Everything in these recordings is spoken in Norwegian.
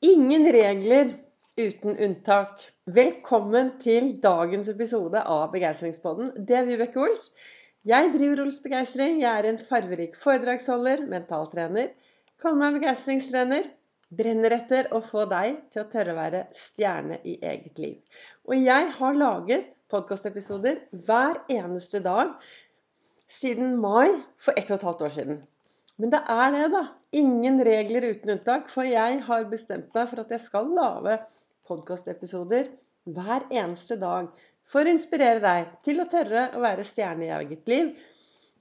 Ingen regler uten unntak. Velkommen til dagens episode av Begeistringspodden. Det er Vibeke Ols. Jeg driver Ols Begeistring. Jeg er en farverik foredragsholder, mentaltrener. Kaller meg begeistringstrener. Brenner etter å få deg til å tørre å være stjerne i eget liv. Og jeg har laget podkastepisoder hver eneste dag siden mai for ett og et halvt år siden. Men det er det, da. Ingen regler uten unntak. For jeg har bestemt meg for at jeg skal lage podkastepisoder hver eneste dag for å inspirere deg til å tørre å være stjerne i eget liv.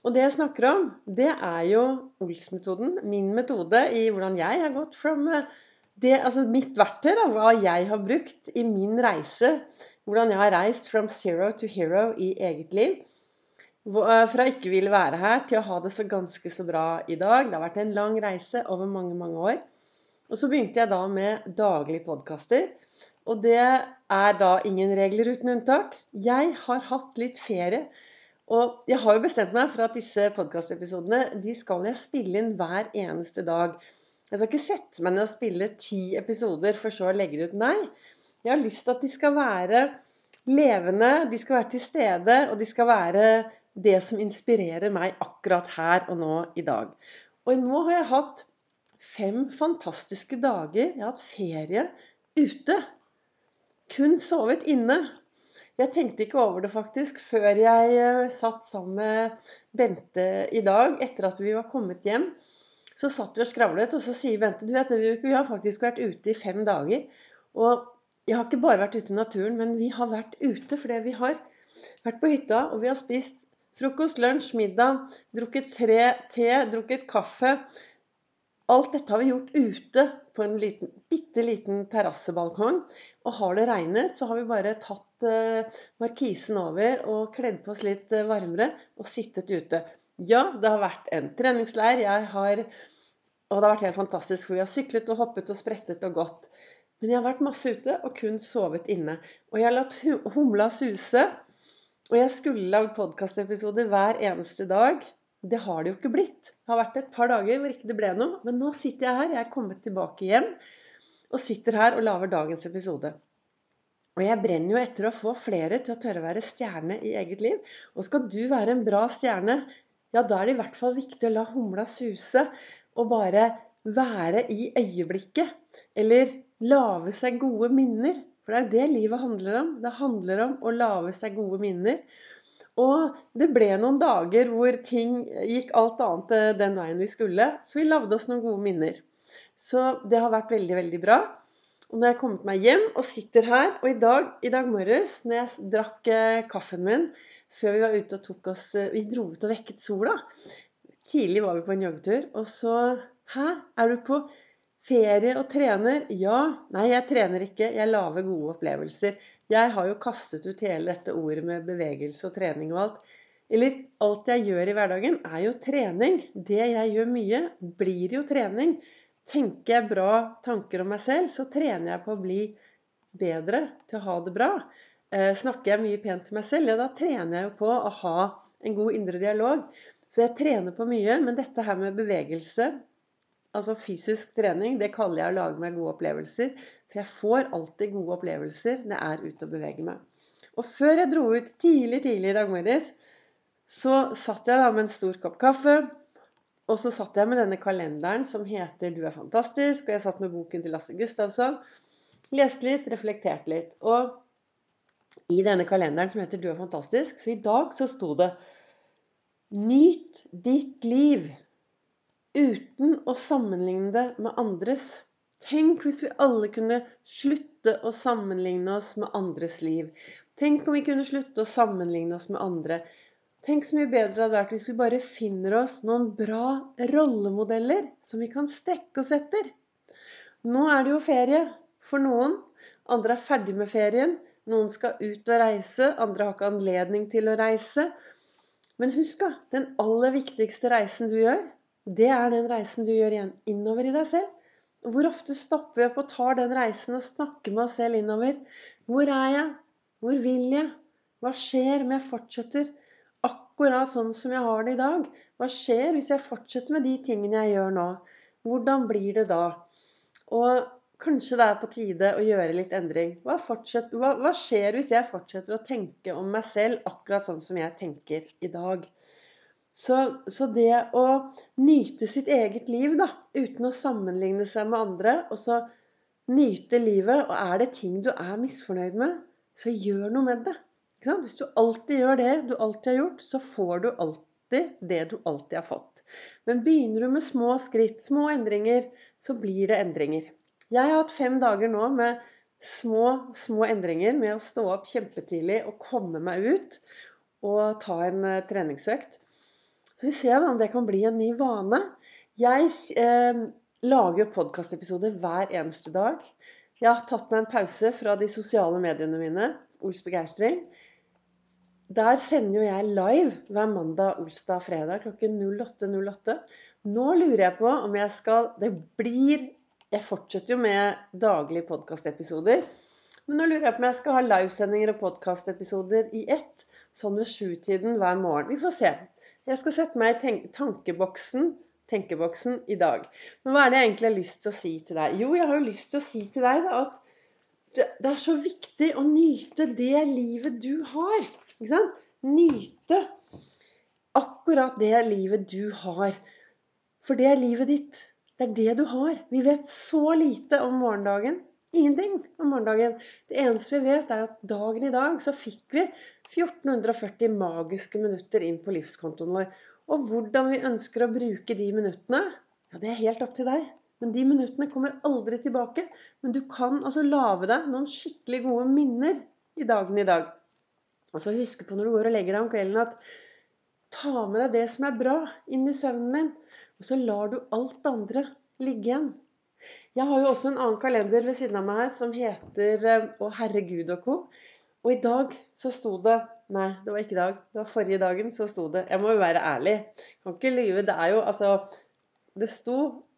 Og det jeg snakker om, det er jo Ols-metoden. Min metode i hvordan jeg har gått from det, altså mitt verktøy, da, hva jeg har brukt i min reise. Hvordan jeg har reist from zero to hero i eget liv. Eh, fra ikke ville være her til å ha det så ganske så bra i dag. Det har vært en lang reise over mange, mange år. Og så begynte jeg da med daglige podkaster. Og det er da ingen regler uten unntak. Jeg har hatt litt ferie. Og jeg har jo bestemt meg for at disse podkastepisodene de skal jeg spille inn hver eneste dag. Jeg skal ikke sette meg ned og spille ti episoder for så å legge det ut. Nei. Jeg har lyst til at de skal være levende, de skal være til stede, og de skal være det som inspirerer meg akkurat her og nå i dag. Og nå har jeg hatt fem fantastiske dager. Jeg har hatt ferie ute. Kun sovet inne. Jeg tenkte ikke over det faktisk før jeg eh, satt sammen med Bente i dag etter at vi var kommet hjem. Så satt vi og skravlet, og så sier Bente du vet, vi har faktisk vært ute i fem dager. Og jeg har ikke bare vært ute i naturen, men vi har vært ute fordi vi har vært på hytta, og vi har spist Frokost, lunsj, middag, drukket tre, te, drukket kaffe. Alt dette har vi gjort ute på en liten, bitte liten terrassebalkong. Og har det regnet, så har vi bare tatt eh, markisen over og kledd på oss litt eh, varmere og sittet ute. Ja, det har vært en treningsleir. Jeg har, og det har vært helt fantastisk, for vi har syklet og hoppet og sprettet og gått. Men jeg har vært masse ute og kun sovet inne. Og jeg har latt humla suse. Og jeg skulle lagd podkastepisoder hver eneste dag. Det har det jo ikke blitt. Det har vært et par dager hvor ikke det ble noe. Men nå sitter jeg her. Jeg er kommet tilbake hjem og sitter her og lager dagens episode. Og jeg brenner jo etter å få flere til å tørre å være stjerne i eget liv. Og skal du være en bra stjerne, ja, da er det i hvert fall viktig å la humla suse og bare være i øyeblikket. Eller lage seg gode minner. For det er det livet handler om. Det handler om å lage seg gode minner. Og det ble noen dager hvor ting gikk alt annet eh, den veien vi skulle. Så vi lagde oss noen gode minner. Så det har vært veldig, veldig bra. Og når jeg har kommet meg hjem og sitter her Og i dag, i dag morges når jeg drakk eh, kaffen min før vi var ute og tok oss eh, Vi dro ut og vekket sola. Tidlig var vi på en joggetur. Og så Hæ? Er du på Ferie og trener? Ja. Nei, jeg trener ikke. Jeg lager gode opplevelser. Jeg har jo kastet ut hele dette ordet med bevegelse og trening og alt. Eller alt jeg gjør i hverdagen, er jo trening. Det jeg gjør mye, blir jo trening. Tenker jeg bra tanker om meg selv, så trener jeg på å bli bedre til å ha det bra. Eh, snakker jeg mye pent til meg selv, ja, da trener jeg jo på å ha en god indre dialog. Så jeg trener på mye, men dette her med bevegelse, Altså fysisk trening, det kaller jeg å lage meg gode opplevelser. For jeg får alltid gode opplevelser når jeg er ute og beveger meg. Og før jeg dro ut tidlig, tidlig i dag morges, så satt jeg da med en stor kopp kaffe. Og så satt jeg med denne kalenderen som heter 'Du er fantastisk'. Og jeg satt med boken til Lasse Gustavsson. Leste litt, reflekterte litt. Og i denne kalenderen som heter 'Du er fantastisk', så i dag så sto det 'Nyt ditt liv' uten å sammenligne det med andres. Tenk hvis vi alle kunne slutte å sammenligne oss med andres liv. Tenk om vi kunne slutte å sammenligne oss med andre. Tenk så mye bedre det hadde vært hvis vi bare finner oss noen bra rollemodeller som vi kan strekke oss etter. Nå er det jo ferie for noen. Andre er ferdig med ferien. Noen skal ut og reise, andre har ikke anledning til å reise. Men husk, da, den aller viktigste reisen du gjør, det er den reisen du gjør igjen innover i deg selv. Hvor ofte stopper vi opp og tar den reisen og snakker med oss selv innover? Hvor er jeg? Hvor vil jeg? Hva skjer om jeg fortsetter akkurat sånn som jeg har det i dag? Hva skjer hvis jeg fortsetter med de tingene jeg gjør nå? Hvordan blir det da? Og kanskje det er på tide å gjøre litt endring. Hva, hva, hva, skjer hvis jeg fortsetter å tenke om meg selv akkurat sånn som jeg tenker i dag? Så, så det å nyte sitt eget liv, da, uten å sammenligne seg med andre, og så nyte livet Og er det ting du er misfornøyd med, så gjør noe med det. Hvis du alltid gjør det du alltid har gjort, så får du alltid det du alltid har fått. Men begynner du med små skritt, små endringer, så blir det endringer. Jeg har hatt fem dager nå med små, små endringer med å stå opp kjempetidlig og komme meg ut og ta en uh, treningsøkt. Så vi ser om det kan bli en ny vane. Jeg eh, lager jo podkastepisoder hver eneste dag. Jeg har tatt meg en pause fra de sosiale mediene mine, Ols begeistring. Der sender jo jeg live hver mandag, onsdag, fredag klokken 08.08. 08. Nå lurer jeg på om jeg skal Det blir jeg fortsetter jo med daglige podkastepisoder. Men nå lurer jeg på om jeg skal ha livesendinger og podkastepisoder i ett, sånn ved sjutiden hver morgen. Vi får se. Jeg skal sette meg i tankeboksen, tenkeboksen i dag. Men hva er det jeg egentlig har lyst til å si til deg? Jo, jeg har jo lyst til å si til deg da, at det er så viktig å nyte det livet du har. Ikke sant? Nyte akkurat det livet du har. For det er livet ditt. Det er det du har. Vi vet så lite om morgendagen. Ingenting om morgendagen. Det eneste vi vet, er at dagen i dag så fikk vi 1440 magiske minutter inn på livskontoen vår. Og hvordan vi ønsker å bruke de minuttene, ja, det er helt opp til deg. Men de minuttene kommer aldri tilbake. Men du kan altså lage deg noen skikkelig gode minner i dagen i dag. Og så huske på når du går og legger deg om kvelden, at ta med deg det som er bra, inn i søvnen din. Og så lar du alt det andre ligge igjen. Jeg har jo også en annen kalender ved siden av meg her som heter eh, Å herregud og co. Og i dag så sto det Nei, det var ikke i dag. Det var forrige dagen så sto det Jeg må jo være ærlig. Kan ikke lyve. Det er jo altså Det sto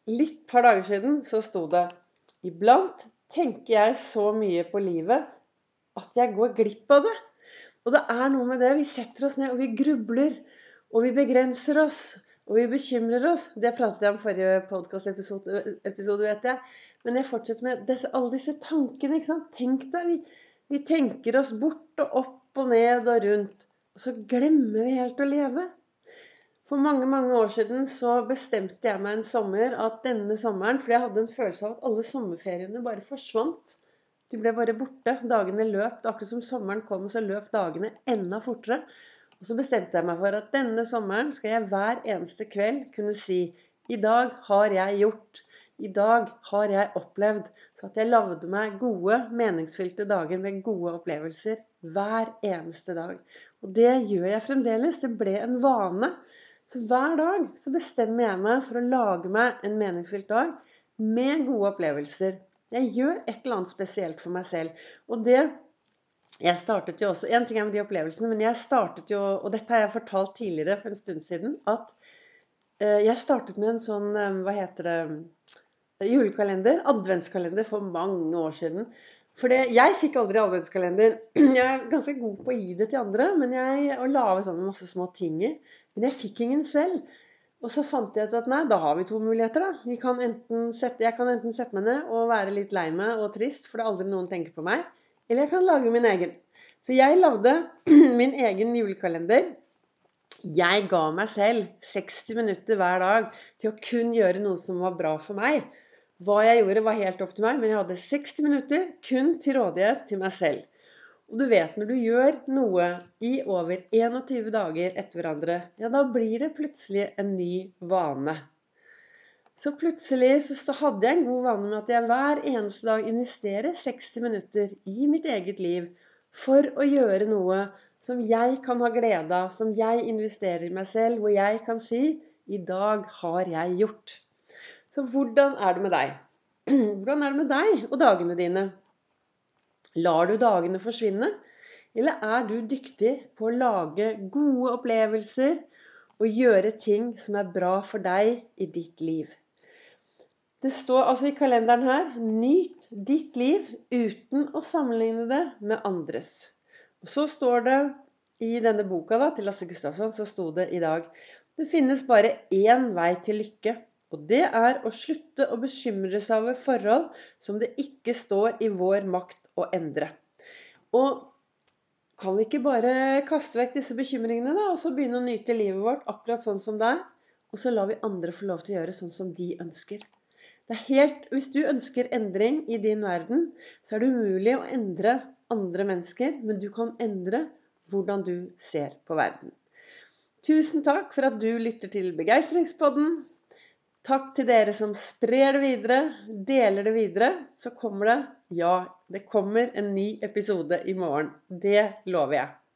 litt par dager siden så sto det Iblant tenker jeg så mye på livet at jeg går glipp av det. Og det er noe med det. Vi setter oss ned, og vi grubler. Og vi begrenser oss. Og vi bekymrer oss. Det pratet jeg om forrige podkastepisode, vet jeg. Men jeg fortsetter med disse, alle disse tankene. ikke sant? Tenk deg, vi, vi tenker oss bort og opp og ned og rundt. Og så glemmer vi helt å leve. For mange mange år siden så bestemte jeg meg en sommer at denne sommeren For jeg hadde en følelse av at alle sommerferiene bare forsvant. De ble bare borte. Dagene løp. Akkurat som sommeren kom, så løp dagene enda fortere. Og så bestemte jeg meg for at denne sommeren skal jeg hver eneste kveld kunne si I dag har jeg gjort. I dag har jeg opplevd. Så at jeg lagde meg gode, meningsfylte dager med gode opplevelser hver eneste dag. Og det gjør jeg fremdeles. Det ble en vane. Så hver dag så bestemmer jeg meg for å lage meg en meningsfylt dag med gode opplevelser. Jeg gjør et eller annet spesielt for meg selv. Og det jeg startet jo også, En ting er med de opplevelsene, men jeg startet jo Og dette har jeg fortalt tidligere for en stund siden. At eh, jeg startet med en sånn eh, Hva heter det Julekalender. Adventskalender for mange år siden. For jeg fikk aldri adventskalender. Jeg er ganske god på å gi det til andre men jeg, og lage sånn masse små ting i. Men jeg fikk ingen selv. Og så fant jeg ut at nei, da har vi to muligheter, da. Kan sette, jeg kan enten sette meg ned og være litt lei meg og trist, for det er aldri noen tenker på meg. Eller jeg kan lage min egen. Så jeg lagde min egen julekalender. Jeg ga meg selv 60 minutter hver dag til å kun gjøre noe som var bra for meg. Hva jeg gjorde, var helt opp til meg, men jeg hadde 60 minutter kun til rådighet til meg selv. Og du vet, når du gjør noe i over 21 dager etter hverandre, ja, da blir det plutselig en ny vane. Så plutselig så hadde jeg en god vane med at jeg hver eneste dag investerer 60 minutter i mitt eget liv for å gjøre noe som jeg kan ha glede av, som jeg investerer i meg selv, hvor jeg kan si 'I dag har jeg gjort'. Så hvordan er det med deg? Hvordan er det med deg og dagene dine? Lar du dagene forsvinne? Eller er du dyktig på å lage gode opplevelser og gjøre ting som er bra for deg i ditt liv? Det står altså i kalenderen her 'Nyt ditt liv uten å sammenligne det med andres'. Og så står det i denne boka da, til Lasse Gustavsson så sto det i dag det finnes bare én vei til lykke, Og det er å slutte å bekymre seg over forhold som det ikke står i vår makt å endre. Og kan vi ikke bare kaste vekk disse bekymringene da, og så begynne å nyte livet vårt akkurat sånn som det er? Og så lar vi andre få lov til å gjøre sånn som de ønsker. Det er helt, hvis du ønsker endring i din verden, så er det umulig å endre andre mennesker, men du kan endre hvordan du ser på verden. Tusen takk for at du lytter til Begeistringspodden. Takk til dere som sprer det videre, deler det videre. Så kommer det Ja, det kommer en ny episode i morgen. Det lover jeg.